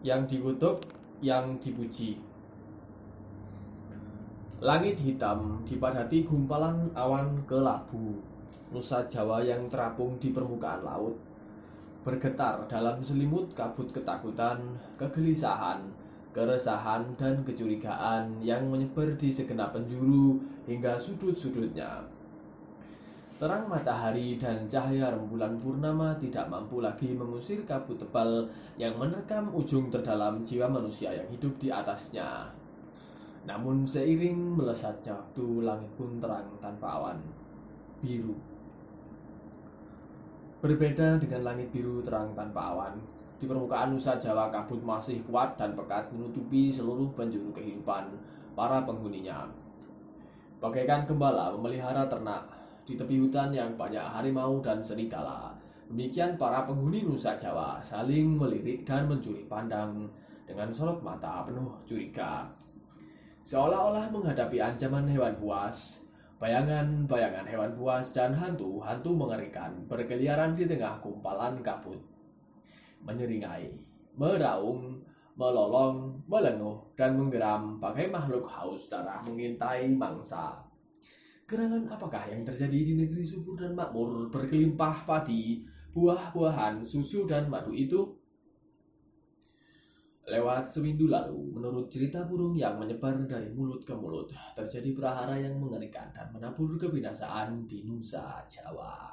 yang dikutuk, yang dipuji. Langit hitam dipadati gumpalan awan kelabu. Nusa Jawa yang terapung di permukaan laut bergetar dalam selimut kabut ketakutan, kegelisahan, keresahan, dan kecurigaan yang menyebar di segenap penjuru hingga sudut-sudutnya. Terang matahari dan cahaya rembulan purnama tidak mampu lagi mengusir kabut tebal yang menerkam ujung terdalam jiwa manusia yang hidup di atasnya. Namun seiring melesatnya waktu, langit pun terang tanpa awan, biru. Berbeda dengan langit biru terang tanpa awan, di permukaan Nusa Jawa kabut masih kuat dan pekat menutupi seluruh penjuru kehidupan para penghuninya. Bagaikan gembala memelihara ternak di tepi hutan yang banyak harimau dan serigala. Demikian para penghuni Nusa Jawa saling melirik dan mencuri pandang dengan sorot mata penuh curiga. Seolah-olah menghadapi ancaman hewan buas, bayangan-bayangan hewan buas dan hantu-hantu mengerikan berkeliaran di tengah kumpalan kabut. Menyeringai, meraung, melolong, melenguh, dan menggeram pakai makhluk haus darah mengintai mangsa. Gerangan apakah yang terjadi di negeri subur dan makmur berkelimpah padi, buah-buahan, susu, dan madu itu? Lewat seminggu lalu, menurut cerita burung yang menyebar dari mulut ke mulut, terjadi prahara yang mengerikan dan menabur kebinasaan di Nusa Jawa.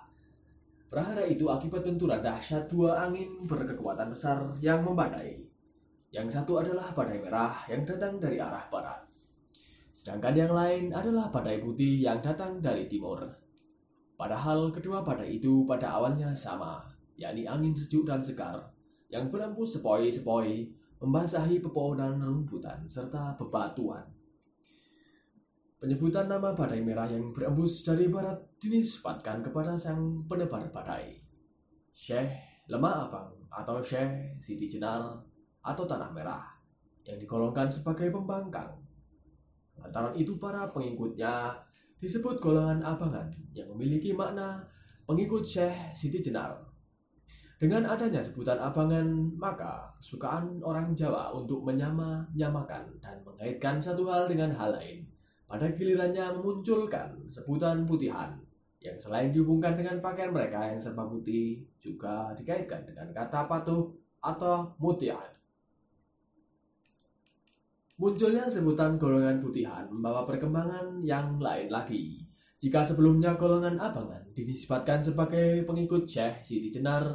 Prahara itu akibat benturan dahsyat dua angin berkekuatan besar yang membadai. Yang satu adalah badai merah yang datang dari arah barat. Sedangkan yang lain adalah badai putih yang datang dari timur. Padahal kedua badai itu pada awalnya sama, yakni angin sejuk dan segar, yang berembus sepoi-sepoi membasahi pepohonan rumputan serta bebatuan. Penyebutan nama badai merah yang berembus dari barat dinisbatkan kepada sang penebar badai. Syekh Lemah Abang atau Syekh Siti Jenar atau Tanah Merah yang digolongkan sebagai pembangkang. Lantaran itu para pengikutnya disebut golongan abangan yang memiliki makna pengikut Syekh Siti Jenar dengan adanya sebutan abangan, maka kesukaan orang Jawa untuk menyama-nyamakan dan mengaitkan satu hal dengan hal lain. Pada gilirannya memunculkan sebutan putihan, yang selain dihubungkan dengan pakaian mereka yang serba putih, juga dikaitkan dengan kata patuh atau mutihan. Munculnya sebutan golongan putihan membawa perkembangan yang lain lagi. Jika sebelumnya golongan abangan dinisbatkan sebagai pengikut Syekh Siti Jenar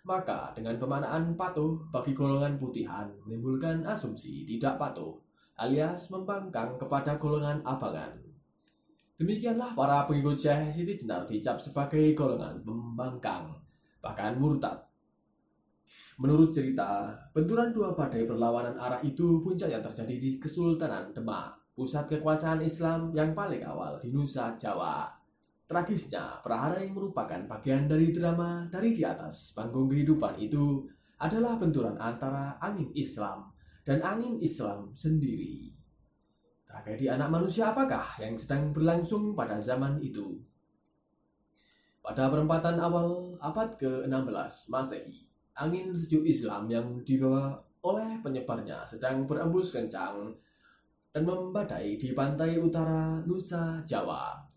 maka dengan pemanaan patuh bagi golongan putihan menimbulkan asumsi tidak patuh alias membangkang kepada golongan abangan. Demikianlah para pengikut Syekh Siti Jenar dicap sebagai golongan pembangkang, bahkan murtad. Menurut cerita, benturan dua badai berlawanan arah itu puncaknya terjadi di Kesultanan Demak, pusat kekuasaan Islam yang paling awal di Nusa Jawa. Tragisnya, prahara yang merupakan bagian dari drama dari di atas panggung kehidupan itu adalah benturan antara angin Islam dan angin Islam sendiri. Tragedi anak manusia apakah yang sedang berlangsung pada zaman itu? Pada perempatan awal abad ke-16 Masehi, angin sejuk Islam yang dibawa oleh penyebarnya sedang berembus kencang dan membadai di pantai utara Nusa Jawa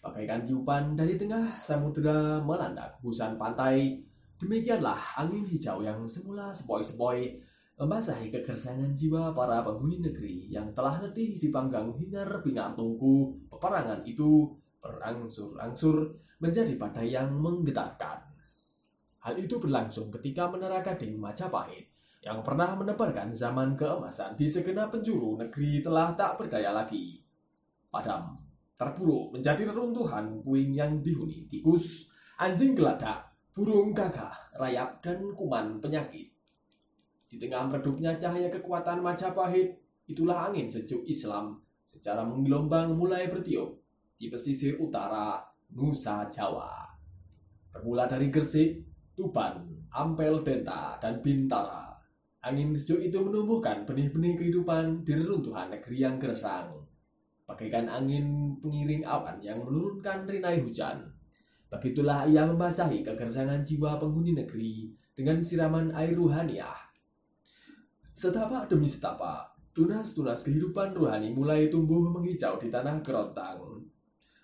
Bagaikan tiupan dari tengah samudera melanda gugusan pantai, demikianlah angin hijau yang semula sepoi-sepoi membasahi kegersangan jiwa para penghuni negeri yang telah letih dipanggang hinar-bingar tungku peperangan itu berangsur-angsur menjadi badai yang menggetarkan. Hal itu berlangsung ketika menara Gading Majapahit yang pernah menebarkan zaman keemasan di segenap penjuru negeri telah tak berdaya lagi. Padam terpuruk menjadi reruntuhan puing yang dihuni tikus, anjing geladak, burung gagak, rayap, dan kuman penyakit. Di tengah meredupnya cahaya kekuatan Majapahit, itulah angin sejuk Islam secara menggelombang mulai bertiup di pesisir utara Nusa Jawa. Bermula dari Gresik, Tuban, Ampel Denta, dan Bintara. Angin sejuk itu menumbuhkan benih-benih kehidupan di reruntuhan negeri yang gersang bagaikan angin pengiring awan yang menurunkan rinai hujan. Begitulah ia membasahi kegersangan jiwa penghuni negeri dengan siraman air ruhaniah. Setapak demi setapak, tunas-tunas kehidupan rohani mulai tumbuh menghijau di tanah kerontang.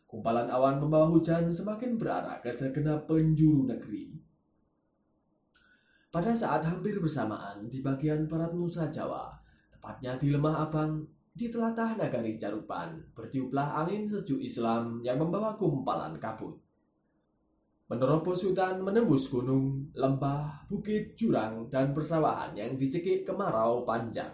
Kumpalan awan membawa hujan semakin berarah ke segenap penjuru negeri. Pada saat hampir bersamaan di bagian barat Nusa Jawa, tepatnya di Lemah Abang, di telatah nagari Carupan, bertiuplah angin sejuk Islam yang membawa kumpalan kabut. Menerobos hutan menembus gunung, lembah, bukit, jurang, dan persawahan yang dicekik kemarau panjang.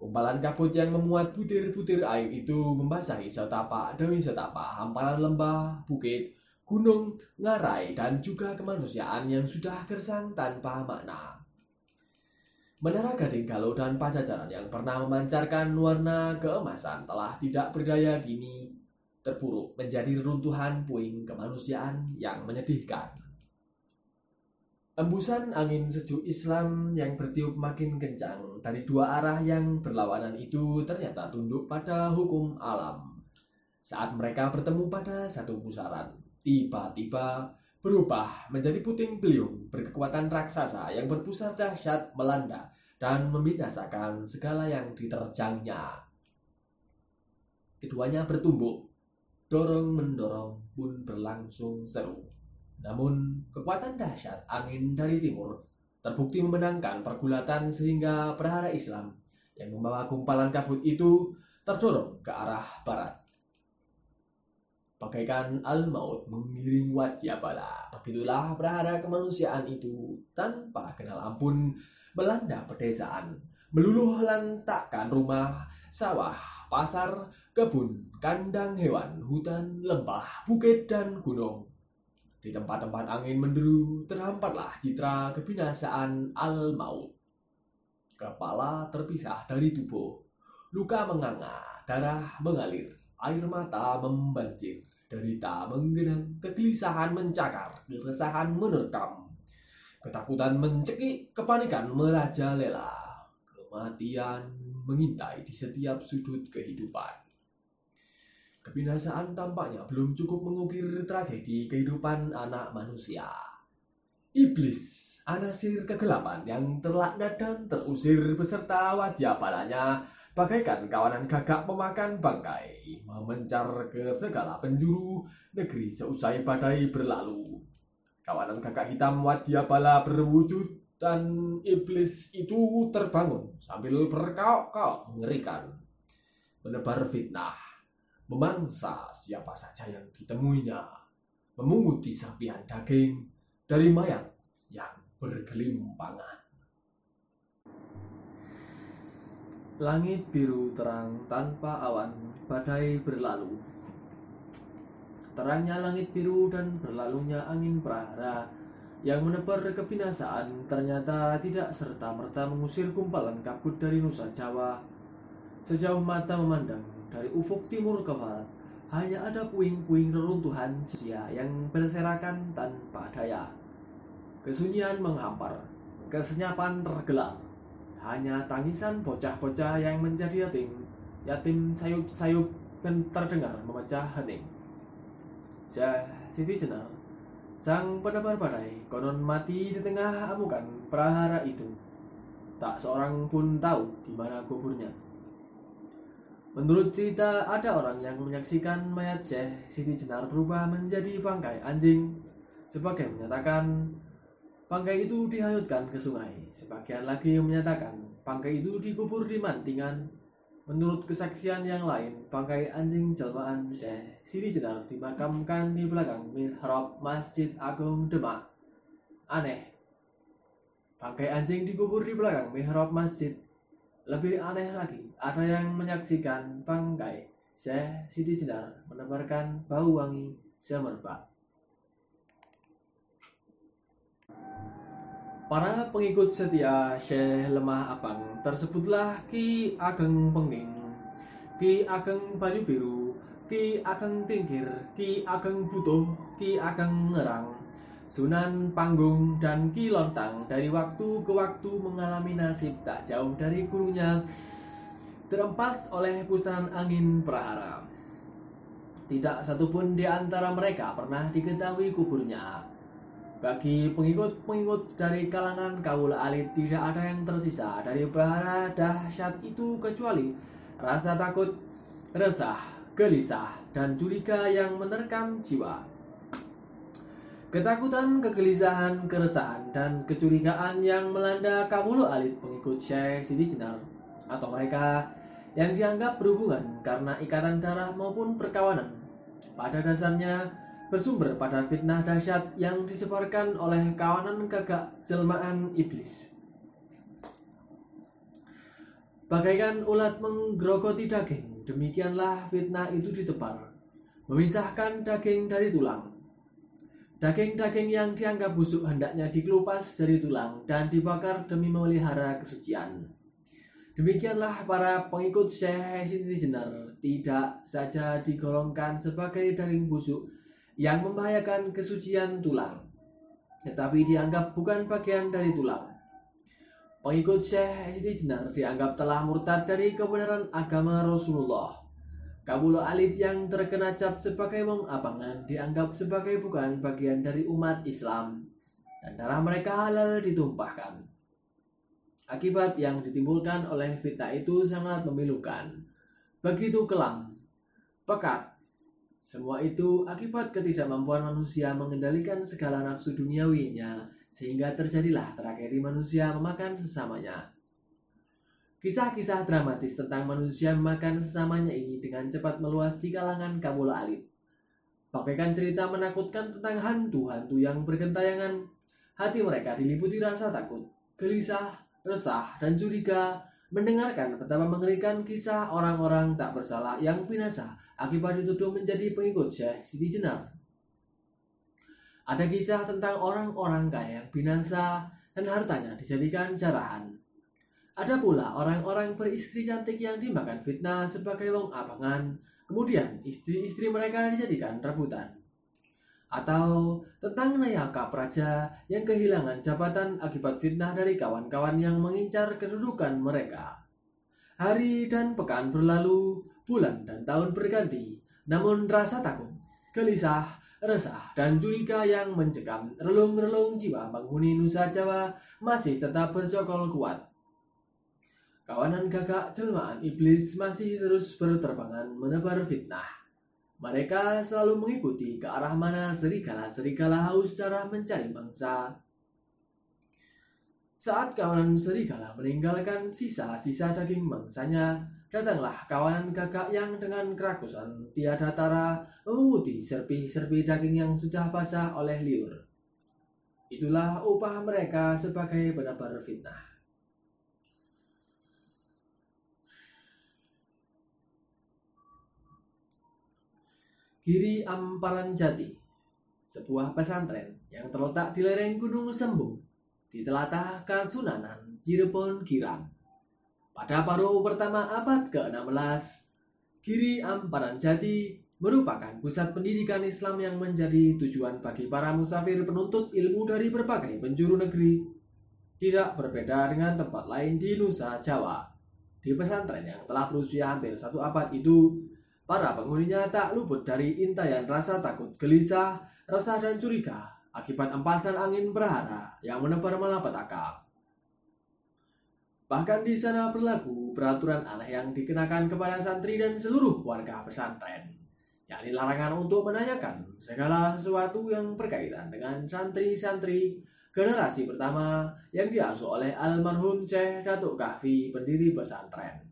Kumpalan kabut yang memuat butir-butir air itu membasahi setapak demi setapak hamparan lembah, bukit, gunung, ngarai, dan juga kemanusiaan yang sudah gersang tanpa makna. Menara Gading Galuh dan Pajajaran yang pernah memancarkan warna keemasan telah tidak berdaya kini terpuruk menjadi reruntuhan puing kemanusiaan yang menyedihkan. Embusan angin sejuk Islam yang bertiup makin kencang dari dua arah yang berlawanan itu ternyata tunduk pada hukum alam. Saat mereka bertemu pada satu pusaran, tiba-tiba berubah menjadi puting beliung berkekuatan raksasa yang berpusar dahsyat melanda dan membinasakan segala yang diterjangnya. Keduanya bertumbuk dorong-mendorong pun berlangsung seru. Namun, kekuatan dahsyat angin dari timur terbukti memenangkan pergulatan sehingga perhara Islam yang membawa gumpalan kabut itu terdorong ke arah barat. Bagaikan al-maut mengiring wajah bala, begitulah perhara kemanusiaan itu tanpa kenal ampun melanda pedesaan, meluluh lantakkan rumah, sawah, pasar, kebun, kandang hewan, hutan, lembah, bukit, dan gunung. Di tempat-tempat angin menderu, terhampatlah citra kebinasaan al-maut. Kepala terpisah dari tubuh, luka menganga, darah mengalir, air mata membanjir, derita menggenang, kegelisahan mencakar, keresahan menerkam, ketakutan mencekik, kepanikan merajalela, kematian mengintai di setiap sudut kehidupan. Kebinasaan tampaknya belum cukup mengukir tragedi kehidupan anak manusia. Iblis, anasir kegelapan yang terlaknat dan terusir beserta wajah balanya bagaikan kawanan gagak pemakan bangkai, memencar ke segala penjuru negeri seusai badai berlalu. Kawanan gagak hitam wajah bala berwujud dan iblis itu terbangun sambil berkaok-kaok mengerikan. Menebar fitnah memangsa siapa saja yang ditemuinya, memunguti sapian daging dari mayat yang bergelimpangan. Langit biru terang tanpa awan, badai berlalu. Terangnya langit biru dan berlalunya angin prahara yang menebar kebinasaan ternyata tidak serta-merta mengusir kumpalan kabut dari Nusa Jawa. Sejauh mata memandang, dari ufuk timur ke barat, hanya ada puing-puing reruntuhan sia yang berserakan tanpa daya. Kesunyian menghampar, kesenyapan tergelar. Hanya tangisan bocah-bocah yang menjadi yatim, yatim sayup-sayup terdengar memecah hening. Syah Siti Jenar, sang penebar badai, konon mati di tengah amukan prahara itu. Tak seorang pun tahu di mana kuburnya. Menurut cerita, ada orang yang menyaksikan mayat Syekh Siti Jenar berubah menjadi bangkai anjing. Sebagian menyatakan bangkai itu dihanyutkan ke sungai. Sebagian lagi menyatakan bangkai itu dikubur di mantingan. Menurut kesaksian yang lain, bangkai anjing jelmaan Syekh Siti Jenar dimakamkan di belakang mihrab Masjid Agung Demak. Aneh. Bangkai anjing dikubur di belakang mihrab masjid lebih aneh lagi, ada yang menyaksikan bangkai Syekh Siti Jenar menebarkan bau wangi semerbak. Para pengikut setia Syekh Lemah Abang tersebutlah Ki Ageng Penging, Ki Ageng Banyu Biru, Ki Ageng Tingkir, Ki Ageng Butuh, Ki Ageng Ngerang, Sunan Panggung dan Ki Lontang dari waktu ke waktu mengalami nasib tak jauh dari gurunya terempas oleh pusaran angin prahara. Tidak satupun di antara mereka pernah diketahui kuburnya. Bagi pengikut-pengikut dari kalangan kaula alit tidak ada yang tersisa dari bahara dahsyat itu kecuali rasa takut, resah, gelisah, dan curiga yang menerkam jiwa. Ketakutan, kegelisahan, keresahan, dan kecurigaan yang melanda kabulu alit pengikut Syekh Siti Jenar atau mereka yang dianggap berhubungan karena ikatan darah maupun perkawanan. Pada dasarnya bersumber pada fitnah dahsyat yang disebarkan oleh kawanan gagak jelmaan iblis. Bagaikan ulat menggerogoti daging, demikianlah fitnah itu ditebar, memisahkan daging dari tulang. Daging-daging yang dianggap busuk hendaknya dikelupas dari tulang dan dibakar demi memelihara kesucian. Demikianlah para pengikut Syekh Siti tidak saja digolongkan sebagai daging busuk yang membahayakan kesucian tulang, tetapi dianggap bukan bagian dari tulang. Pengikut Syekh Siti Jenar dianggap telah murtad dari kebenaran agama Rasulullah. Kabul alit yang terkena cap sebagai wong abangan dianggap sebagai bukan bagian dari umat Islam dan darah mereka halal ditumpahkan. Akibat yang ditimbulkan oleh fitnah itu sangat memilukan. Begitu kelam, pekat. Semua itu akibat ketidakmampuan manusia mengendalikan segala nafsu duniawinya, sehingga terjadilah tragedi manusia memakan sesamanya. Kisah-kisah dramatis tentang manusia memakan sesamanya ini dengan cepat meluas di kalangan kabula alit. Bagaikan cerita menakutkan tentang hantu-hantu yang bergentayangan, hati mereka diliputi rasa takut, gelisah, resah, dan curiga mendengarkan betapa mengerikan kisah orang-orang tak bersalah yang binasa akibat dituduh menjadi pengikut Syekh Siti Jenar. Ada kisah tentang orang-orang kaya yang binasa dan hartanya dijadikan jarahan. Ada pula orang-orang beristri cantik yang dimakan fitnah sebagai wong abangan, kemudian istri-istri mereka dijadikan rebutan atau tentang Nayaka Praja yang kehilangan jabatan akibat fitnah dari kawan-kawan yang mengincar kedudukan mereka. Hari dan pekan berlalu, bulan dan tahun berganti, namun rasa takut, gelisah, resah, dan curiga yang mencekam relung-relung jiwa penghuni Nusa Jawa masih tetap bercokol kuat. Kawanan gagak jelmaan iblis masih terus berterbangan menebar fitnah. Mereka selalu mengikuti ke arah mana serigala-serigala haus darah mencari mangsa. Saat kawanan serigala meninggalkan sisa-sisa daging mangsanya, datanglah kawanan gagak yang dengan kerakusan tiada tara memunguti serpi-serpi daging yang sudah basah oleh liur. Itulah upah mereka sebagai penebar fitnah. Giri Amparan Jati, sebuah pesantren yang terletak di lereng Gunung Sembung, di telatah Kasunanan, Cirebon, Girang. Pada paruh pertama abad ke-16, Giri Amparan Jati merupakan pusat pendidikan Islam yang menjadi tujuan bagi para musafir penuntut ilmu dari berbagai penjuru negeri. Tidak berbeda dengan tempat lain di Nusa Jawa. Di pesantren yang telah berusia hampir satu abad itu, Para penghuninya tak luput dari intayan rasa takut, gelisah, resah dan curiga akibat empasan angin berhara yang menebar malapetaka. Bahkan di sana berlaku peraturan aneh yang dikenakan kepada santri dan seluruh warga pesantren, yakni larangan untuk menanyakan segala sesuatu yang berkaitan dengan santri-santri generasi pertama yang diasuh oleh almarhum Syekh Datuk Kahfi, pendiri pesantren.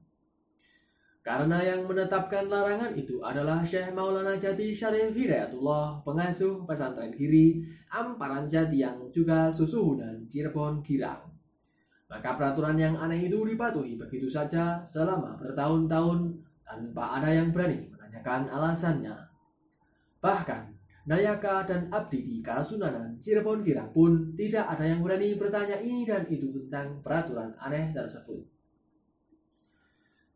Karena yang menetapkan larangan itu adalah Syekh Maulana Jati Syarif Hidayatullah, pengasuh pesantren Giri, Amparan Jati yang juga susu dan Cirebon Girang. Maka peraturan yang aneh itu dipatuhi begitu saja selama bertahun-tahun tanpa ada yang berani menanyakan alasannya. Bahkan, Nayaka dan Abdi di Kasunanan Cirebon Girang pun tidak ada yang berani bertanya ini dan itu tentang peraturan aneh tersebut.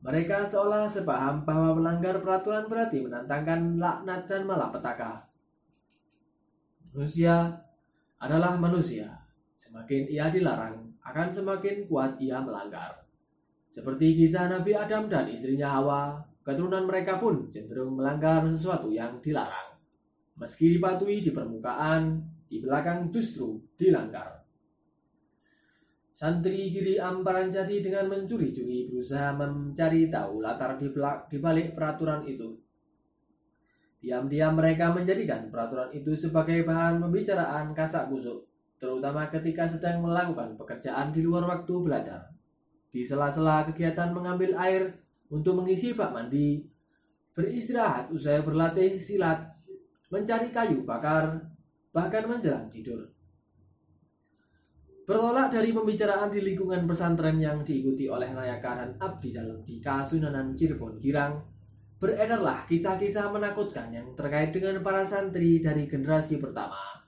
Mereka seolah sepaham bahwa melanggar peraturan berarti menantangkan laknat dan malapetaka. Manusia adalah manusia. Semakin ia dilarang, akan semakin kuat ia melanggar. Seperti kisah Nabi Adam dan istrinya Hawa, keturunan mereka pun cenderung melanggar sesuatu yang dilarang. Meski dipatuhi di permukaan, di belakang justru dilanggar. Santri Giri Amparan Jati dengan mencuri-curi berusaha mencari tahu latar di balik peraturan itu. Diam-diam mereka menjadikan peraturan itu sebagai bahan pembicaraan kasak kusuk, terutama ketika sedang melakukan pekerjaan di luar waktu belajar. Di sela-sela kegiatan mengambil air untuk mengisi bak mandi, beristirahat usai berlatih silat, mencari kayu bakar, bahkan menjelang tidur. Bertolak dari pembicaraan di lingkungan pesantren yang diikuti oleh Nayaka dan Abdi dalam di Kasunanan Cirebon Girang, beredarlah kisah-kisah menakutkan yang terkait dengan para santri dari generasi pertama.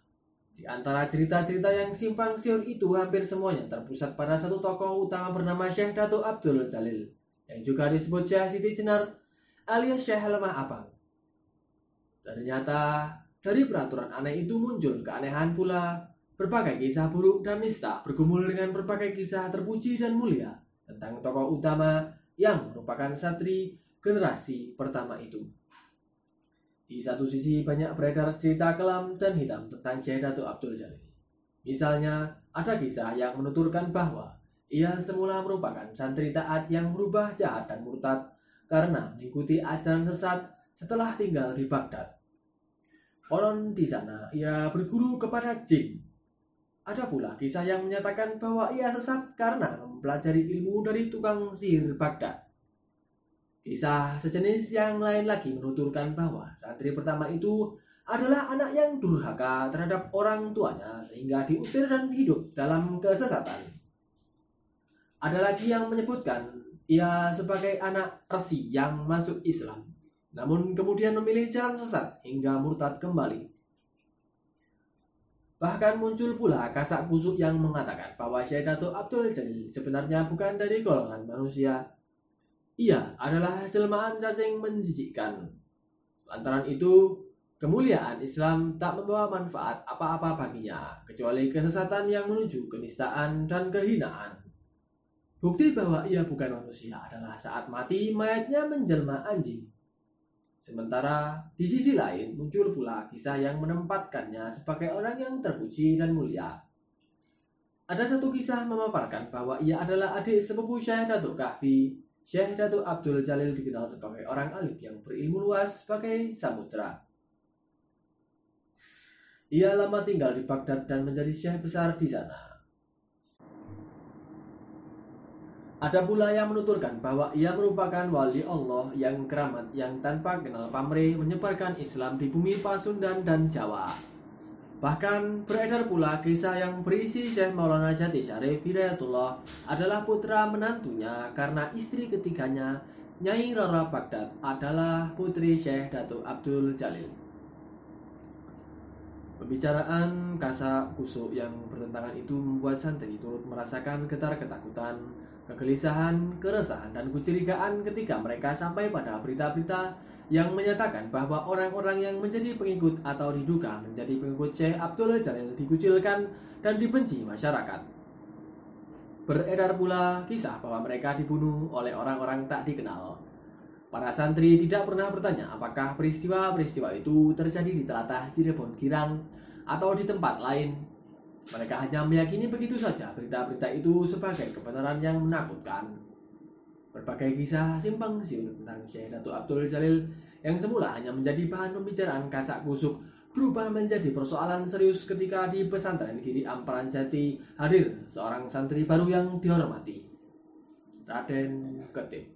Di antara cerita-cerita yang simpang siur itu hampir semuanya terpusat pada satu tokoh utama bernama Syekh Dato Abdul Jalil yang juga disebut Syekh Siti Jenar alias Syekh Lemah Abang. Ternyata dari peraturan aneh itu muncul keanehan pula berbagai kisah buruk dan nista bergumul dengan berbagai kisah terpuji dan mulia tentang tokoh utama yang merupakan satri generasi pertama itu. Di satu sisi banyak beredar cerita kelam dan hitam tentang Syekh Datuk Abdul Jalil. Misalnya, ada kisah yang menuturkan bahwa ia semula merupakan santri taat yang berubah jahat dan murtad karena mengikuti ajaran sesat setelah tinggal di Baghdad. Konon di sana ia berguru kepada jin. Ada pula kisah yang menyatakan bahwa ia sesat karena mempelajari ilmu dari tukang sihir Baghdad. Kisah sejenis yang lain lagi menuturkan bahwa santri pertama itu adalah anak yang durhaka terhadap orang tuanya sehingga diusir dan hidup dalam kesesatan. Ada lagi yang menyebutkan ia sebagai anak resi yang masuk Islam, namun kemudian memilih jalan sesat hingga murtad kembali. Bahkan muncul pula kasak kusuk yang mengatakan bahwa Syekh Dato Abdul Jalil sebenarnya bukan dari golongan manusia ia adalah jelmaan cacing menjijikkan. Lantaran itu, kemuliaan Islam tak membawa manfaat apa-apa baginya, kecuali kesesatan yang menuju kenistaan dan kehinaan. Bukti bahwa ia bukan manusia adalah saat mati mayatnya menjelma anjing. Sementara di sisi lain muncul pula kisah yang menempatkannya sebagai orang yang terpuji dan mulia. Ada satu kisah memaparkan bahwa ia adalah adik sepupu Syekh Datuk Kahfi Syekh Datuk Abdul Jalil dikenal sebagai orang alim yang berilmu luas sebagai samudra. Ia lama tinggal di Baghdad dan menjadi syekh besar di sana. Ada pula yang menuturkan bahwa ia merupakan wali Allah yang keramat yang tanpa kenal pamrih menyebarkan Islam di bumi Pasundan dan Jawa. Bahkan beredar pula kisah yang berisi Syekh Maulana Jati Syarif Hidayatullah adalah putra menantunya karena istri ketiganya Nyai Rara Baghdad adalah putri Syekh Datuk Abdul Jalil. Pembicaraan kasa kusuk yang bertentangan itu membuat santri turut merasakan getar ketakutan, kegelisahan, keresahan, dan kecurigaan ketika mereka sampai pada berita-berita yang menyatakan bahwa orang-orang yang menjadi pengikut atau diduga menjadi pengikut Syekh Abdul Jalil dikucilkan dan dibenci masyarakat. Beredar pula kisah bahwa mereka dibunuh oleh orang-orang tak dikenal. Para santri tidak pernah bertanya apakah peristiwa-peristiwa itu terjadi di telatah Cirebon Girang atau di tempat lain. Mereka hanya meyakini begitu saja berita-berita itu sebagai kebenaran yang menakutkan. Berbagai kisah simpang siur tentang Syekh Datuk Abdul Jalil yang semula hanya menjadi bahan pembicaraan kasak kusuk berubah menjadi persoalan serius ketika di pesantren Giri Amparan Jati hadir seorang santri baru yang dihormati, Raden Ketip.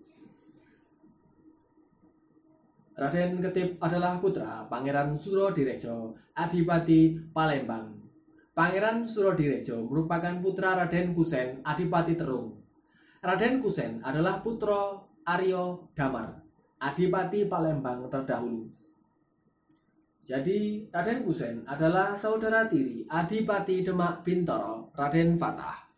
Raden Ketip adalah putra Pangeran Surodirejo, Adipati Palembang. Pangeran Surodirejo merupakan putra Raden Kusen, Adipati Terung, Raden Kusen adalah putra Aryo Damar, Adipati Palembang terdahulu. Jadi Raden Kusen adalah saudara tiri Adipati Demak Bintoro, Raden Fatah.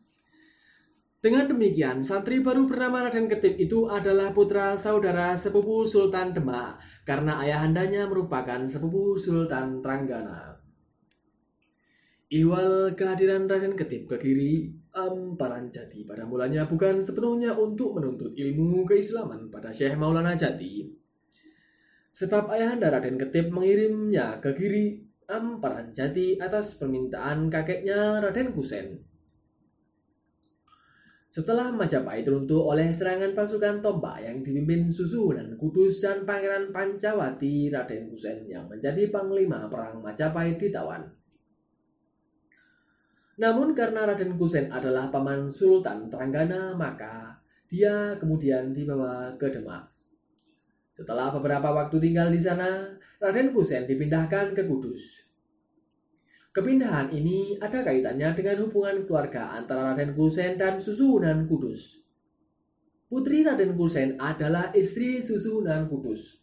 Dengan demikian, santri baru bernama Raden Ketip itu adalah putra saudara sepupu Sultan Demak karena ayahandanya merupakan sepupu Sultan Tranggana. Ihwal kehadiran Raden Ketip ke kiri Amparan Jati pada mulanya bukan sepenuhnya untuk menuntut ilmu keislaman pada Syekh Maulana Jati. Sebab ayahanda Raden Ketip mengirimnya ke kiri Amparan Jati atas permintaan kakeknya Raden Kusen. Setelah Majapahit runtuh oleh serangan pasukan Tombak yang dipimpin Susuhunan Kudus dan Pangeran Pancawati Raden Kusen yang menjadi panglima perang Majapahit ditawan. Namun karena Raden Kusen adalah paman Sultan Tranggana, maka dia kemudian dibawa ke Demak. Setelah beberapa waktu tinggal di sana, Raden Kusen dipindahkan ke Kudus. Kepindahan ini ada kaitannya dengan hubungan keluarga antara Raden Kusen dan Susuhunan Kudus. Putri Raden Kusen adalah istri Susuhunan Kudus.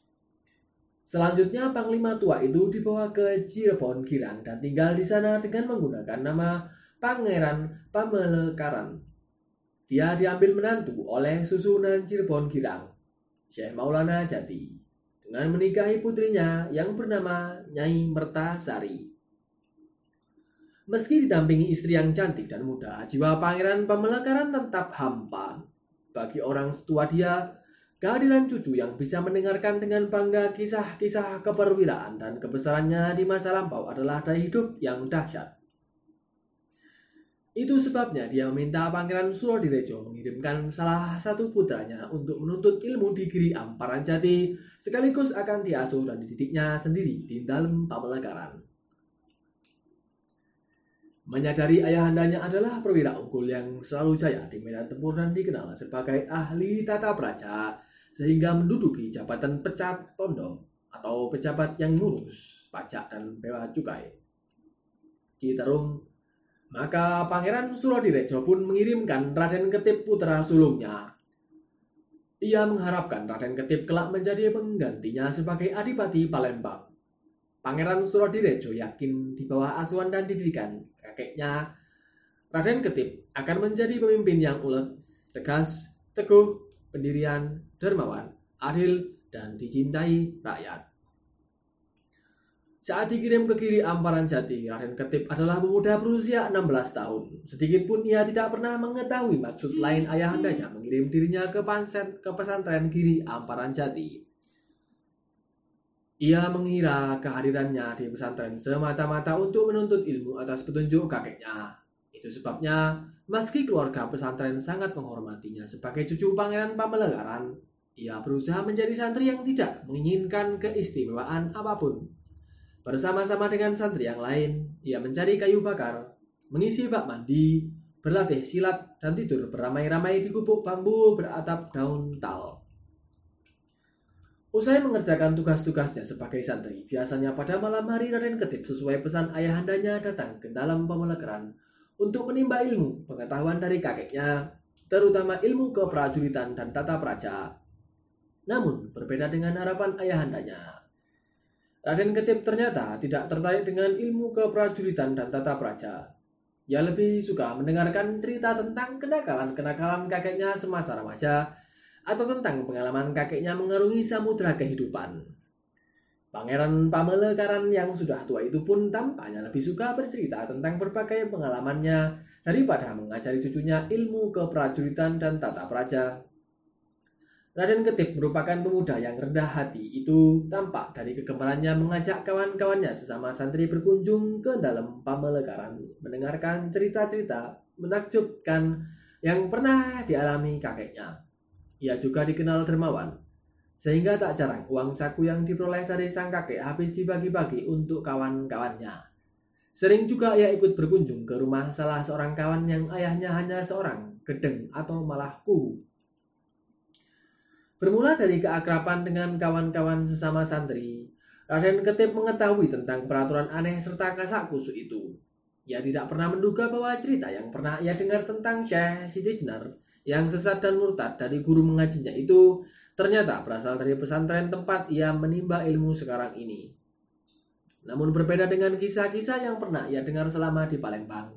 Selanjutnya Panglima tua itu dibawa ke Cirebon Girang dan tinggal di sana dengan menggunakan nama Pangeran Pamelekaran. Dia diambil menantu oleh Susunan Cirebon Girang, Syekh Maulana Jati, dengan menikahi putrinya yang bernama Nyai Mertasari. Meski didampingi istri yang cantik dan muda, jiwa pangeran pemelekaran tetap hampa. Bagi orang setua dia, kehadiran cucu yang bisa mendengarkan dengan bangga kisah-kisah keperwiraan dan kebesarannya di masa lampau adalah daya hidup yang dahsyat. Itu sebabnya dia meminta Pangeran Surodirejo mengirimkan salah satu putranya untuk menuntut ilmu di Giri Amparan Jati, sekaligus akan diasuh dan dididiknya sendiri di dalam pamelegaran. Menyadari ayahandanya adalah perwira unggul yang selalu jaya di medan tempur dan dikenal sebagai ahli tata praja, sehingga menduduki jabatan pecat tondo atau pejabat yang ngurus pajak dan bea cukai. Citerung, maka Pangeran Suradirejo pun mengirimkan Raden Ketip putra sulungnya. Ia mengharapkan Raden Ketip kelak menjadi penggantinya sebagai Adipati Palembang. Pangeran Suradirejo yakin di bawah asuhan dan didikan kakeknya, Raden Ketip akan menjadi pemimpin yang ulet, tegas, teguh, pendirian, dermawan, adil, dan dicintai rakyat. Saat dikirim ke kiri Amparan Jati, Raden Ketip adalah pemuda berusia 16 tahun. Sedikit pun ia tidak pernah mengetahui maksud lain ayahandanya mengirim dirinya ke, pansen, ke pesantren kiri Amparan Jati. Ia mengira kehadirannya di pesantren semata-mata untuk menuntut ilmu atas petunjuk kakeknya. Itu sebabnya, meski keluarga pesantren sangat menghormatinya sebagai cucu pangeran pamelegaran, ia berusaha menjadi santri yang tidak menginginkan keistimewaan apa pun. Bersama-sama dengan santri yang lain, ia mencari kayu bakar, mengisi bak mandi, berlatih silat, dan tidur beramai-ramai di gubuk bambu beratap daun tal. Usai mengerjakan tugas-tugasnya sebagai santri, biasanya pada malam hari Raden Ketip sesuai pesan ayahandanya datang ke dalam pemelekeran untuk menimba ilmu pengetahuan dari kakeknya, terutama ilmu keprajuritan dan tata praja. Namun, berbeda dengan harapan ayahandanya. Raden Ketip ternyata tidak tertarik dengan ilmu keprajuritan dan tata praja. Ia lebih suka mendengarkan cerita tentang kenakalan-kenakalan kakeknya semasa remaja atau tentang pengalaman kakeknya mengarungi samudera kehidupan. Pangeran Pamelekaran yang sudah tua itu pun tampaknya lebih suka bercerita tentang berbagai pengalamannya daripada mengajari cucunya ilmu keprajuritan dan tata praja. Raden Ketip merupakan pemuda yang rendah hati itu tampak dari kegemarannya mengajak kawan-kawannya sesama santri berkunjung ke dalam Pamelekaran mendengarkan cerita-cerita menakjubkan yang pernah dialami kakeknya. Ia juga dikenal dermawan, sehingga tak jarang uang saku yang diperoleh dari sang kakek habis dibagi-bagi untuk kawan-kawannya. Sering juga ia ikut berkunjung ke rumah salah seorang kawan yang ayahnya hanya seorang gedeng atau malah kuhu. Bermula dari keakraban dengan kawan-kawan sesama santri, Raden Ketip mengetahui tentang peraturan aneh serta kasak kusuk itu. Ia tidak pernah menduga bahwa cerita yang pernah ia dengar tentang Syekh Siti Jenar yang sesat dan murtad dari guru mengajinya itu ternyata berasal dari pesantren tempat ia menimba ilmu sekarang ini. Namun berbeda dengan kisah-kisah yang pernah ia dengar selama di Palembang.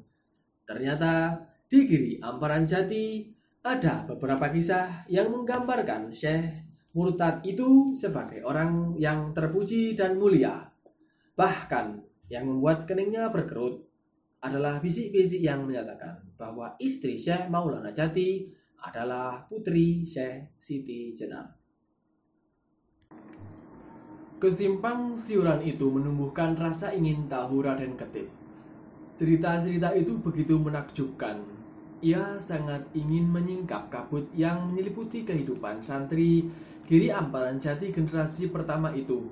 Ternyata di Giri Amparan Jati ada beberapa kisah yang menggambarkan Syekh Murtad itu sebagai orang yang terpuji dan mulia. Bahkan yang membuat keningnya berkerut adalah bisik-bisik yang menyatakan bahwa istri Syekh Maulana Jati adalah putri Syekh Siti Jenar. Kesimpang siuran itu menumbuhkan rasa ingin tahu Raden Ketip. Cerita-cerita itu begitu menakjubkan. Ia sangat ingin menyingkap kabut yang menyeliputi kehidupan santri Giri Amparan Jati generasi pertama itu.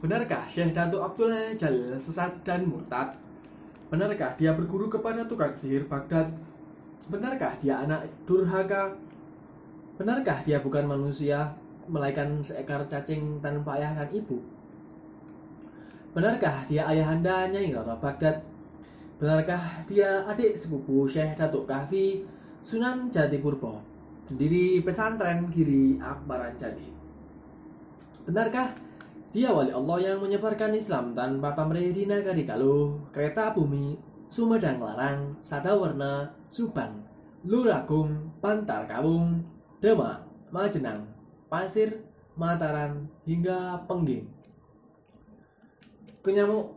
Benarkah Syekh Datuk Abdul Jalil sesat dan murtad? Benarkah dia berguru kepada tukang sihir Baghdad? Benarkah dia anak durhaka? Benarkah dia bukan manusia melahirkan seekor cacing tanpa ayah dan ibu? Benarkah dia ayahanda Nyai Rara Baghdad? Benarkah dia adik sepupu Syekh Datuk Kahfi Sunan Jati Purbo, pendiri pesantren Giri Akbaran Jati? Benarkah dia wali Allah yang menyebarkan Islam tanpa pamrih di negari Galuh, kereta bumi, Sumedang Larang, Sadawarna, Subang, Luragung, Pantar Kawung, Demak, Majenang, Pasir, Mataran, hingga Pengging. Kenyamuk,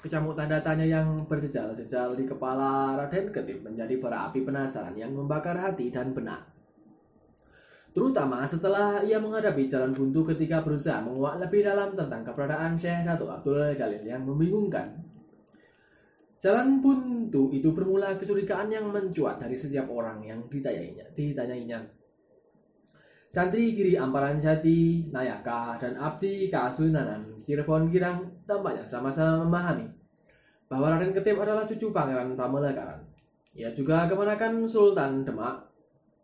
kecamuk tanda tanya yang berjejal-jejal di kepala Raden Ketip menjadi berapi penasaran yang membakar hati dan benak. Terutama setelah ia menghadapi jalan buntu ketika berusaha menguak lebih dalam tentang keberadaan Syekh Datuk Abdul Jalil yang membingungkan. Jalan buntu itu bermula kecurigaan yang mencuat dari setiap orang yang ditanyainya. ditanyainya. Santri Giri Amparan Jati, Nayaka, dan Abdi Kasunanan Cirebon Girang tampaknya sama-sama memahami bahwa Raden Ketip adalah cucu Pangeran Pamekaran. Ia juga kemenakan Sultan Demak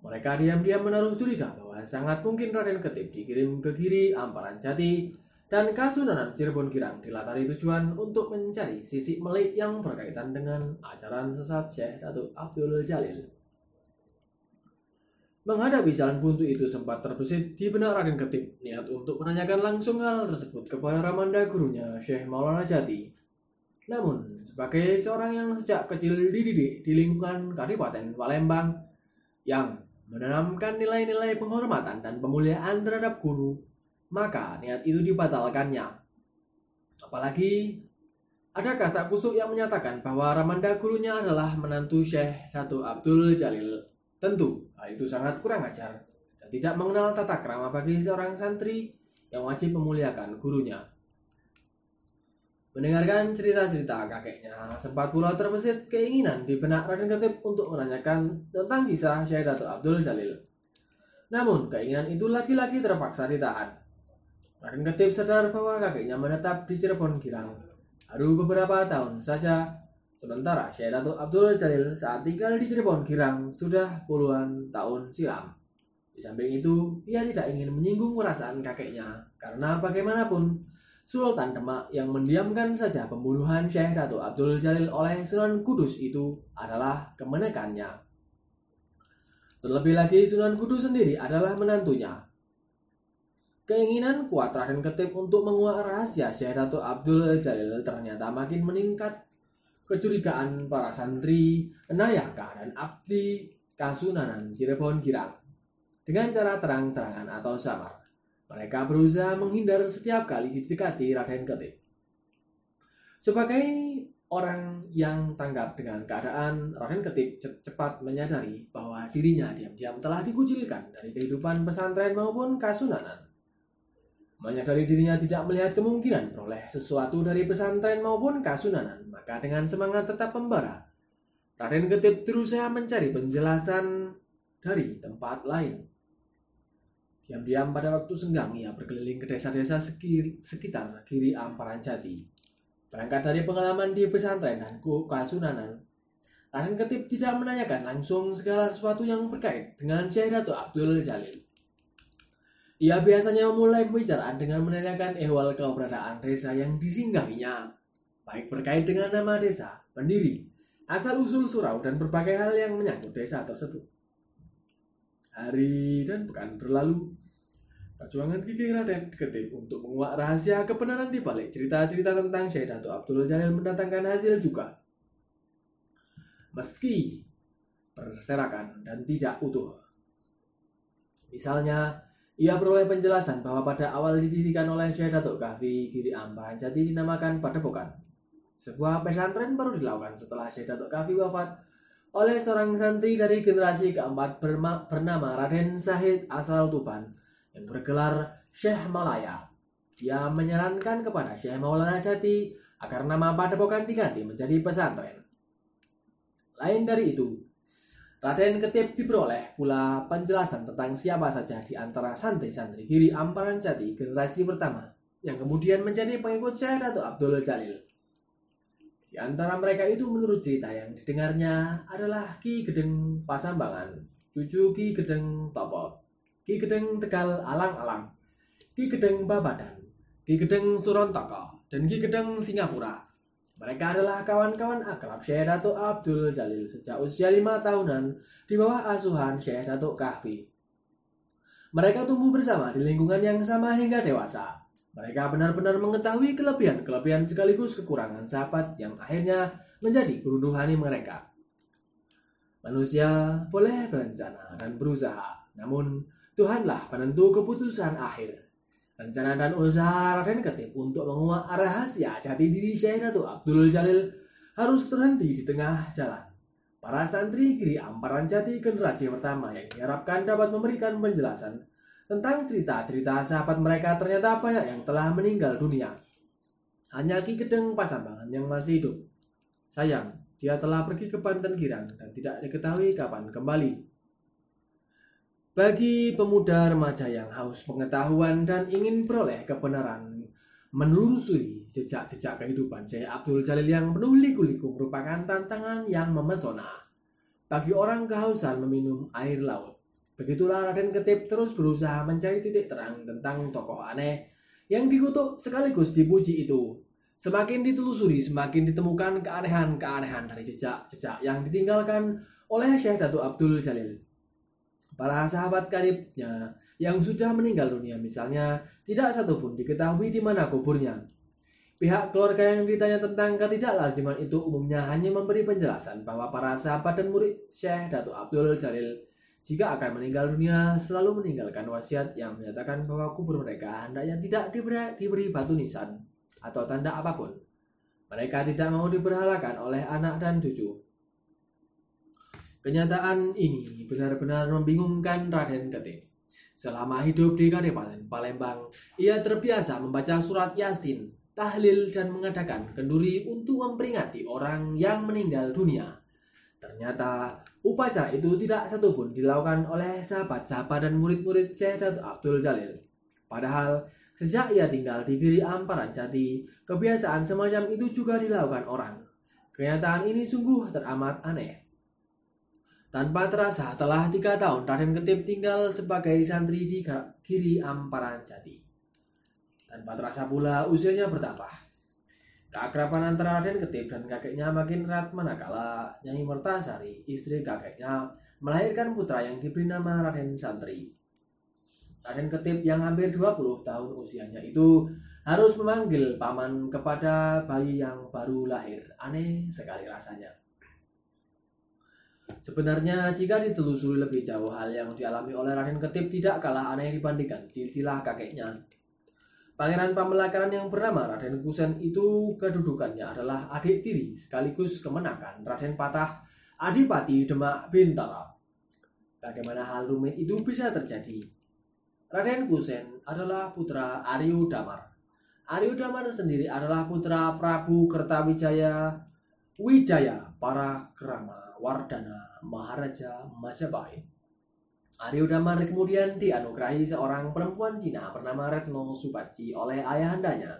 mereka diam-diam menaruh curiga bahwa sangat mungkin Raden Ketip dikirim ke kiri Amparan Jati dan Kasunanan Cirebon Girang dilatari tujuan untuk mencari sisi melik yang berkaitan dengan ajaran sesat Syekh Datuk Abdul Jalil. Menghadapi jalan buntu itu sempat terbesit di benak Raden Ketip niat untuk menanyakan langsung hal tersebut kepada Ramanda gurunya Syekh Maulana Jati. Namun, sebagai seorang yang sejak kecil dididik di lingkungan Kadipaten Palembang yang menanamkan nilai-nilai penghormatan dan pemuliaan terhadap guru, maka niat itu dibatalkannya. Apalagi ada kasak kusuk yang menyatakan bahwa Ramanda gurunya adalah menantu Syekh Ratu Abdul Jalil. Tentu, hal itu sangat kurang ajar dan tidak mengenal tata krama bagi seorang santri yang wajib memuliakan gurunya. Mendengarkan cerita-cerita kakeknya, sempat pula terbesit keinginan di benak Raden Ketip untuk menanyakan tentang kisah Syekh Datuk Abdul Jalil. Namun, keinginan itu lagi-lagi terpaksa ditahan. Raden Ketip sadar bahwa kakeknya menetap di Cirebon Girang. Baru beberapa tahun saja, sementara Syekh Datuk Abdul Jalil saat tinggal di Cirebon Girang sudah puluhan tahun silam. Di samping itu, ia tidak ingin menyinggung perasaan kakeknya, karena bagaimanapun, Sultan Demak yang mendiamkan saja pembunuhan Syekh Datuk Abdul Jalil oleh Sunan Kudus itu adalah kemenekannya. Terlebih lagi Sunan Kudus sendiri adalah menantunya. Keinginan kuat Raden Ketip untuk menguak rahasia Syekh Datuk Abdul Jalil ternyata makin meningkat. Kecurigaan para santri, Nayaka dan Abdi Kasunanan Cirebon Girang dengan cara terang-terangan atau samar mereka berusaha menghindar setiap kali didekati Raden Ketip. Sebagai orang yang tanggap dengan keadaan, Raden Ketip cepat menyadari bahwa dirinya diam-diam telah dikucilkan dari kehidupan pesantren maupun kasunanan. Menyadari dirinya tidak melihat kemungkinan peroleh sesuatu dari pesantren maupun kasunanan, maka dengan semangat tetap membara, Raden Ketip berusaha mencari penjelasan dari tempat lain. Diam-diam pada waktu senggang ia berkeliling ke desa-desa sekitar kiri Amparan Jati. Berangkat dari pengalaman di pesantren dan kasunanan, Raden Ketip tidak menanyakan langsung segala sesuatu yang terkait dengan Syekh Abdul Jalil. Ia biasanya memulai pembicaraan dengan menanyakan ehwal keberadaan desa yang disinggahinya, baik terkait dengan nama desa, pendiri, asal-usul surau, dan berbagai hal yang menyangkut desa tersebut. Hari dan pekan berlalu, perjuangan gigi Raden Ketip untuk menguak rahasia kebenaran di balik cerita-cerita tentang Syekh Dato Abdul Jalil mendatangkan hasil juga. Meski berserakan dan tidak utuh. Misalnya, ia beroleh penjelasan bahwa pada awal didirikan oleh Syekh Datuk Kahfi Giri Amparan Jati dinamakan Padepokan. Sebuah pesantren baru dilakukan setelah Syekh Datuk Kahfi wafat oleh seorang santri dari generasi keempat bernama Raden Sahid asal Tuban yang bergelar Syekh Malaya. Dia menyarankan kepada Syekh Maulana Jati agar nama padepokan diganti menjadi pesantren. Lain dari itu, Raden Ketip diperoleh pula penjelasan tentang siapa saja di antara santri-santri Giri Amparan Jati generasi pertama yang kemudian menjadi pengikut Syekh Dato Abdul Jalil. Di antara mereka itu menurut cerita yang didengarnya adalah Ki Gedeng Pasambangan, cucu Ki Gedeng Topo, Ki Gedeng Tegal Alang-Alang, Ki Gedeng Babadan, Ki Gedeng Surontoko, dan Ki Gedeng Singapura. Mereka adalah kawan-kawan akrab Syekh Datuk Abdul Jalil sejak usia lima tahunan di bawah asuhan Syekh Datuk Kahfi. Mereka tumbuh bersama di lingkungan yang sama hingga dewasa. Mereka benar-benar mengetahui kelebihan-kelebihan sekaligus kekurangan sahabat yang akhirnya menjadi guru mereka. Manusia boleh berencana dan berusaha, namun Tuhanlah penentu keputusan akhir. Rencana dan usaha Raden Ketip untuk menguak rahasia jati diri Syekh Datuk Abdul Jalil harus terhenti di tengah jalan. Para santri kiri Amparan Jati generasi pertama yang diharapkan dapat memberikan penjelasan tentang cerita-cerita sahabat mereka ternyata banyak yang telah meninggal dunia. Hanya Ki Gedeng Pasambangan yang masih hidup. Sayang, dia telah pergi ke Banten Girang dan tidak diketahui kapan kembali. Bagi pemuda remaja yang haus pengetahuan dan ingin beroleh kebenaran, menelusuri jejak-jejak kehidupan Syekh Abdul Jalil yang penuh liku-liku merupakan tantangan yang memesona. Bagi orang kehausan meminum air laut, begitulah Raden Ketip terus berusaha mencari titik terang tentang tokoh aneh yang dikutuk sekaligus dipuji itu. Semakin ditelusuri, semakin ditemukan keanehan-keanehan dari jejak-jejak yang ditinggalkan oleh Syekh Datuk Abdul Jalil para sahabat karibnya yang sudah meninggal dunia misalnya tidak satupun diketahui di mana kuburnya. Pihak keluarga yang ditanya tentang ketidaklaziman itu umumnya hanya memberi penjelasan bahwa para sahabat dan murid Syekh Datuk Abdul Jalil jika akan meninggal dunia selalu meninggalkan wasiat yang menyatakan bahwa kubur mereka hendaknya tidak diberi, diberi batu nisan atau tanda apa pun. Mereka tidak mau diberhalakan oleh anak dan cucu. Kenyataan ini benar-benar membingungkan Raden Ketip. Selama hidup di Kabupaten Palembang, ia terbiasa membaca surat Yasin, tahlil dan mengadakan kenduri untuk memperingati orang yang meninggal dunia. Ternyata upacara itu tidak satupun dilakukan oleh sahabat-sahabat dan murid-murid Syekh Datuk Abdul Jalil. Padahal sejak ia tinggal di Giri Amparan Jati, kebiasaan semacam itu juga dilakukan orang. Kenyataan ini sungguh teramat aneh. Tanpa terasa, telah tiga tahun Raden Ketip tinggal sebagai santri di kiri Amparan Jati. Tanpa terasa pula usianya bertambah. Keakraban antara Raden Ketip dan kakeknya makin erat manakala Nyai Mertasari, istri kakeknya, melahirkan putra yang diberi nama Raden Santri. Raden Ketip yang hampir 20 tahun usianya itu harus memanggil paman kepada bayi yang baru lahir. Aneh sekali rasanya. Sebenarnya jika ditelusuri lebih jauh hal yang dialami oleh Raden Ketip tidak kalah aneh dibandingkan silsilah kakeknya. Pangeran Pamelakaran yang bernama Raden Kusen itu kedudukannya adalah adik tiri sekaligus kemenakan Raden Patah Adipati Demak Bintara. Bagaimana hal rumit itu bisa terjadi? Raden Kusen adalah putra Aryu Damar. Aryu Damar sendiri adalah putra Prabu Kertawijaya Wijaya para Kerama Wardana Maharaja Majapahit. Aryo Damar kemudian dianugerahi seorang perempuan Cina bernama Retno Subaci oleh ayahandanya.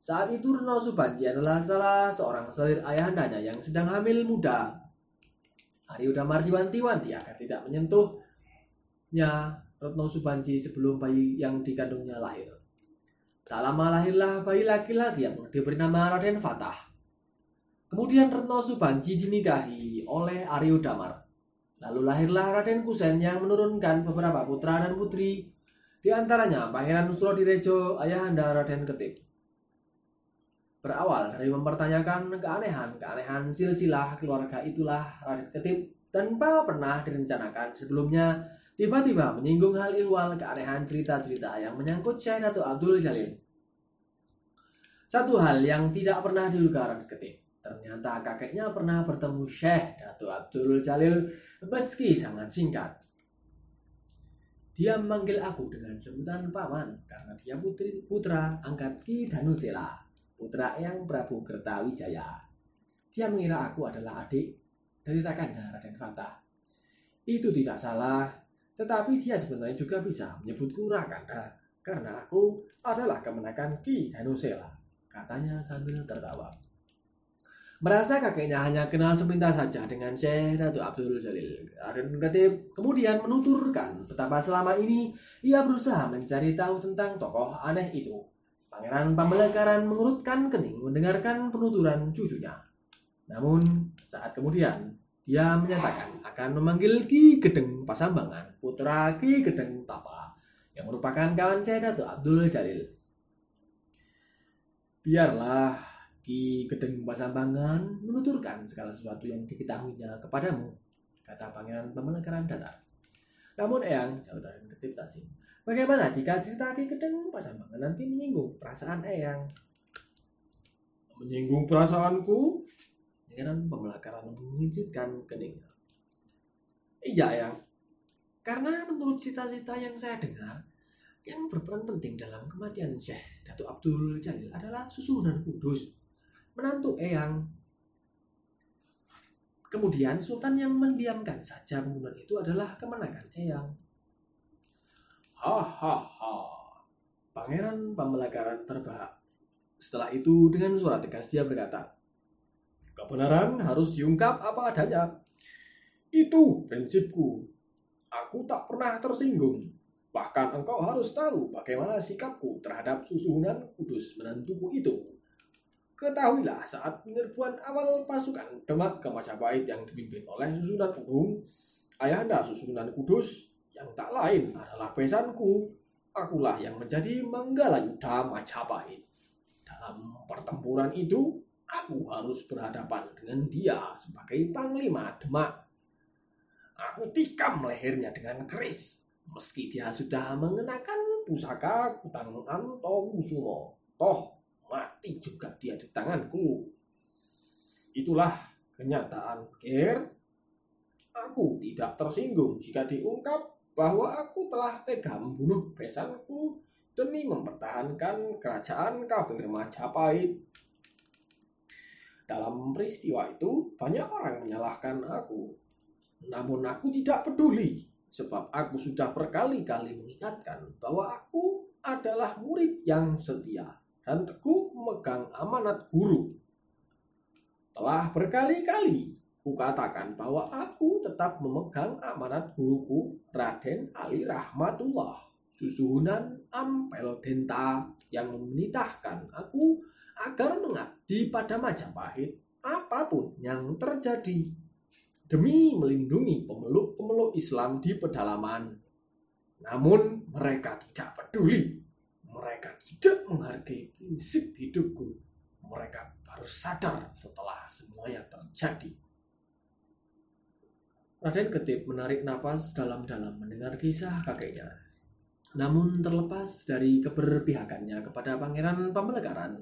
Saat itu Retno Subaci adalah salah seorang selir ayahandanya yang sedang hamil muda. Aryo Damar diwanti-wanti agar tidak menyentuhnya Retno Subanci sebelum bayi yang dikandungnya lahir. Tak lama lahirlah bayi laki-laki yang diberi nama Raden Fatah. Kemudian Retno Subanji dinikahi oleh Aryo Damar. Lalu lahirlah Raden Kusen yang menurunkan beberapa putra dan putri, di antaranya Pangeran Surodirejo, ayahanda Raden Ketip. Berawal dari mempertanyakan keanehan-keanehan silsilah keluarga itulah Raden Ketip tanpa pernah direncanakan sebelumnya tiba-tiba menyinggung hal ihwal keanehan cerita-cerita yang menyangkut Syekh Abdul Jalil. Satu hal yang tidak pernah diduga Raden Ketip Ternyata kakeknya pernah bertemu Syekh Datuk Abdul Jalil meski sangat singkat. Dia memanggil aku dengan sebutan paman karena dia putri putra angkat Ki Danusela, putra yang Prabu Kertawijaya. Dia mengira aku adalah adik dari Rakanda Raden Fatah. Itu tidak salah, tetapi dia sebenarnya juga bisa menyebutku Rakanda karena aku adalah kemenakan Ki Danusela, katanya sambil tertawa. Merasa kakeknya hanya kenal sepintas saja dengan Syekh Datuk Abdul Jalil. Raden Ketip kemudian menuturkan betapa selama ini ia berusaha mencari tahu tentang tokoh aneh itu. Pangeran Pambelekaran mengurutkan kening mendengarkan penuturan cucunya. Namun, saat kemudian, dia menyatakan akan memanggil Ki Gedeng Pasambangan, putra Ki Gedeng Tapa, yang merupakan kawan Syekh Datuk Abdul Jalil. Biarlah Ki Gedeng Pasambangan menuturkan segala sesuatu yang diketahuinya kepadamu, kata Pangeran Pemelekaran Datar. Namun Eyang, saudara ketip Tasim, bagaimana jika cerita Ki Gedeng Pasambangan nanti menyinggung perasaan Eyang? Menyinggung perasaanku? Pangeran Pemelekaran mengizinkan keningnya. Iya, Eyang. Karena menurut cita-cita yang saya dengar, yang berperan penting dalam kematian Syekh Datuk Abdul Jalil adalah susunan kudus menantu Eyang. Kemudian Sultan yang mendiamkan saja pembunuhan itu adalah kemenangan Eyang. Hahaha. Pangeran Pembelakaran terbahak. Setelah itu dengan suara tegas dia berkata, Kebenaran harus diungkap apa adanya. Itu prinsipku. Aku tak pernah tersinggung. Bahkan engkau harus tahu bagaimana sikapku terhadap susunan kudus menantuku itu. Ketahuilah saat penyerbuan awal pasukan Demak ke Majapahit yang dipimpin oleh Susunan Agung, Ayahanda Susunan Kudus yang tak lain adalah besanku. Akulah yang menjadi Manggalayuda Majapahit. Dalam pertempuran itu, aku harus berhadapan dengan dia sebagai Panglima Demak. Aku tikam lehernya dengan keris, meski dia sudah mengenakan pusaka Kutang Anto Kusumo. Toh, mati juga dia di tanganku. Itulah kenyataan, Ger. Aku tidak tersinggung jika diungkap bahwa aku telah tega membunuh besanku demi mempertahankan kerajaan kafir Majapahit. Dalam peristiwa itu, banyak orang menyalahkan aku. Namun aku tidak peduli, sebab aku sudah berkali-kali mengingatkan bahwa aku adalah murid yang setia dan teguh memegang amanat guru. Telah berkali-kali kukatakan bahwa aku tetap memegang amanat guruku Raden Ali Rahmatullah Susuhunan Ampel Denta yang menitahkan aku agar mengabdi pada Majapahit apa pun yang terjadi demi melindungi pemeluk-pemeluk Islam di pedalaman. Namun mereka tidak peduli mereka tidak menghargai prinsip hidupku. Mereka baru sadar setelah semuanya terjadi. Raden Ketip menarik napas dalam-dalam mendengar kisah kakeknya. Namun terlepas dari keberpihakannya kepada Pangeran Pembelekaran,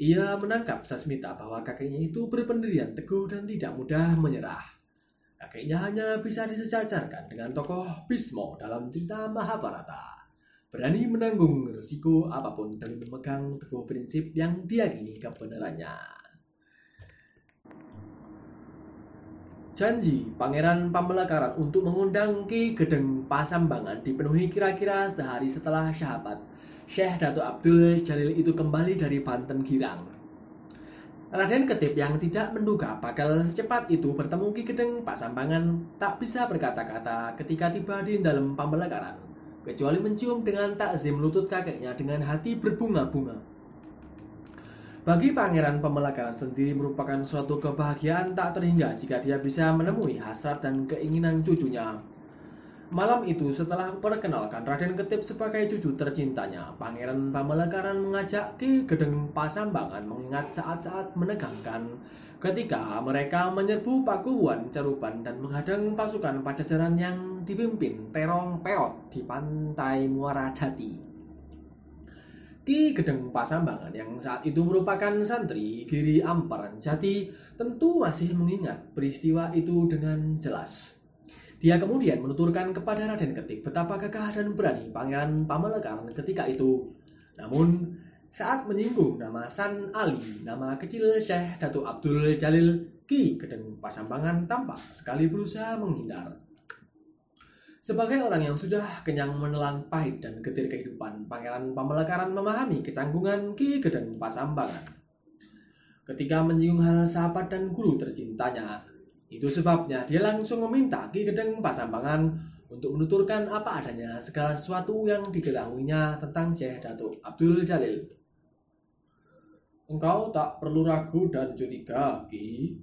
ia menangkap Sasmita bahwa kakeknya itu berpendirian teguh dan tidak mudah menyerah. Kakeknya hanya bisa disejajarkan dengan tokoh Bismo dalam cerita Mahabharata berani menanggung risiko apa pun dan memegang teguh prinsip yang diyakini kebenarannya. Janji Pangeran Pambelakaran untuk mengundang Ki Gedeng Pasambangan dipenuhi kira-kira sehari setelah syahabat Syekh Datuk Abdul Jalil itu kembali dari Banten Girang. Raden Ketip yang tidak menduga bakal secepat itu bertemu Ki Gedeng Pasambangan tak bisa berkata-kata ketika tiba di dalam Pambelakaran kecuali mencium dengan takzim lutut kakeknya dengan hati berbunga-bunga. Bagi Pangeran Pemelakaran sendiri merupakan suatu kebahagiaan tak terhingga jika dia bisa menemui hasrat dan keinginan cucunya. Malam itu setelah perkenalkan Raden Ketip sebagai cucu tercintanya, Pangeran Pamelekaran mengajak Ki Gedeng Pasambangan mengingat saat-saat menegangkan ketika mereka menyerbu Pakuwuan Caruban dan menghadang pasukan Pajajaran yang dipimpin Terong Peot di pantai Muara Jati. Ki Gedeng Pasambangan yang saat itu merupakan santri Giri Amparan Jati tentu masih mengingat peristiwa itu dengan jelas. Dia kemudian menuturkan kepada Raden Ketik betapa gagah dan berani Pangeran Pamelekan ketika itu. Namun, saat menyinggung nama San Ali, nama kecil Syekh Datuk Abdul Jalil Ki Gedeng Pasambangan tampak sekali berusaha menghindar. Sebagai orang yang sudah kenyang menelan pahit dan getir kehidupan, Pangeran Pamelekaran memahami kecanggungan Ki Gedeng Pasambangan. Ketika menyinggung hal sahabat dan guru tercintanya, itu sebabnya dia langsung meminta Ki Gedeng Pasambangan untuk menuturkan apa adanya segala sesuatu yang diketahuinya tentang Syekh Datuk Abdul Jalil. Engkau tak perlu ragu dan curiga, Ki.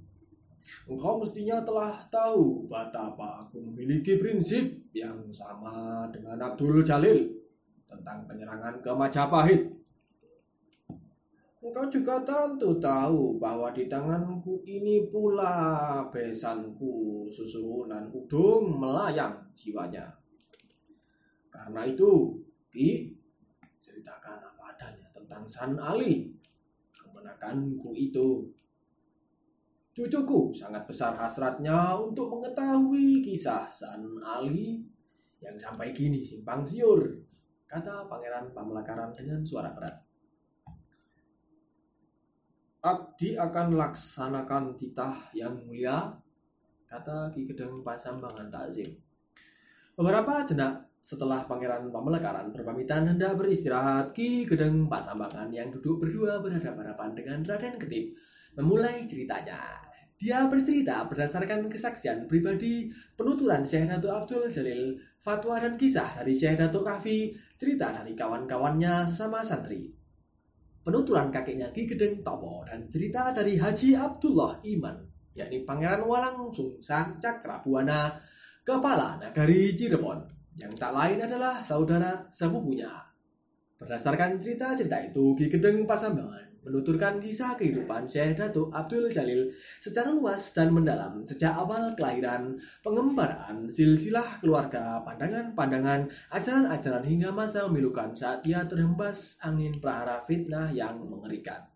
Engkau mestinya telah tahu betapa aku memiliki prinsip yang sama dengan Abdul Jalil tentang penyerangan ke Majapahit. Engkau juga tentu tahu bahwa di tanganku ini pula besanku susunan udung melayang jiwanya. Karena itu, Ki, ceritakan apa adanya tentang San Ali, kemenakanku itu. Cucuku sangat besar hasratnya untuk mengetahui kisah San Ali yang sampai kini simpang siur, kata Pangeran Pamelakaran dengan suara berat. Abdi akan laksanakan titah yang mulia, kata Ki Gedeng Pasambangan Takzim. Beberapa jenak setelah Pangeran Pamelekaran berpamitan hendak beristirahat, Ki Gedeng Pasambangan yang duduk berdua berhadapan-hadapan dengan Raden Ketip memulai ceritanya. Dia bercerita berdasarkan kesaksian pribadi, penuturan Syekh Datuk Abdul Jalil, fatwa dan kisah dari Syekh Datuk Kahfi, cerita dari kawan-kawannya sesama santri penuturan kakeknya Ki Gedeng Tomo dan cerita dari Haji Abdullah Iman, yakni Pangeran Walang Sungsang Cakrabuana, kepala nagari Cirebon, yang tak lain adalah saudara sepupunya. Berdasarkan cerita-cerita itu, Ki Gedeng Pasambangan menuturkan kisah kehidupan Syekh Datuk Abdul Jalil secara luas dan mendalam sejak awal kelahiran, pengembaraan, silsilah keluarga, pandangan-pandangan, ajaran-ajaran hingga masa memilukan saat dia terhempas angin prahara fitnah yang mengerikan.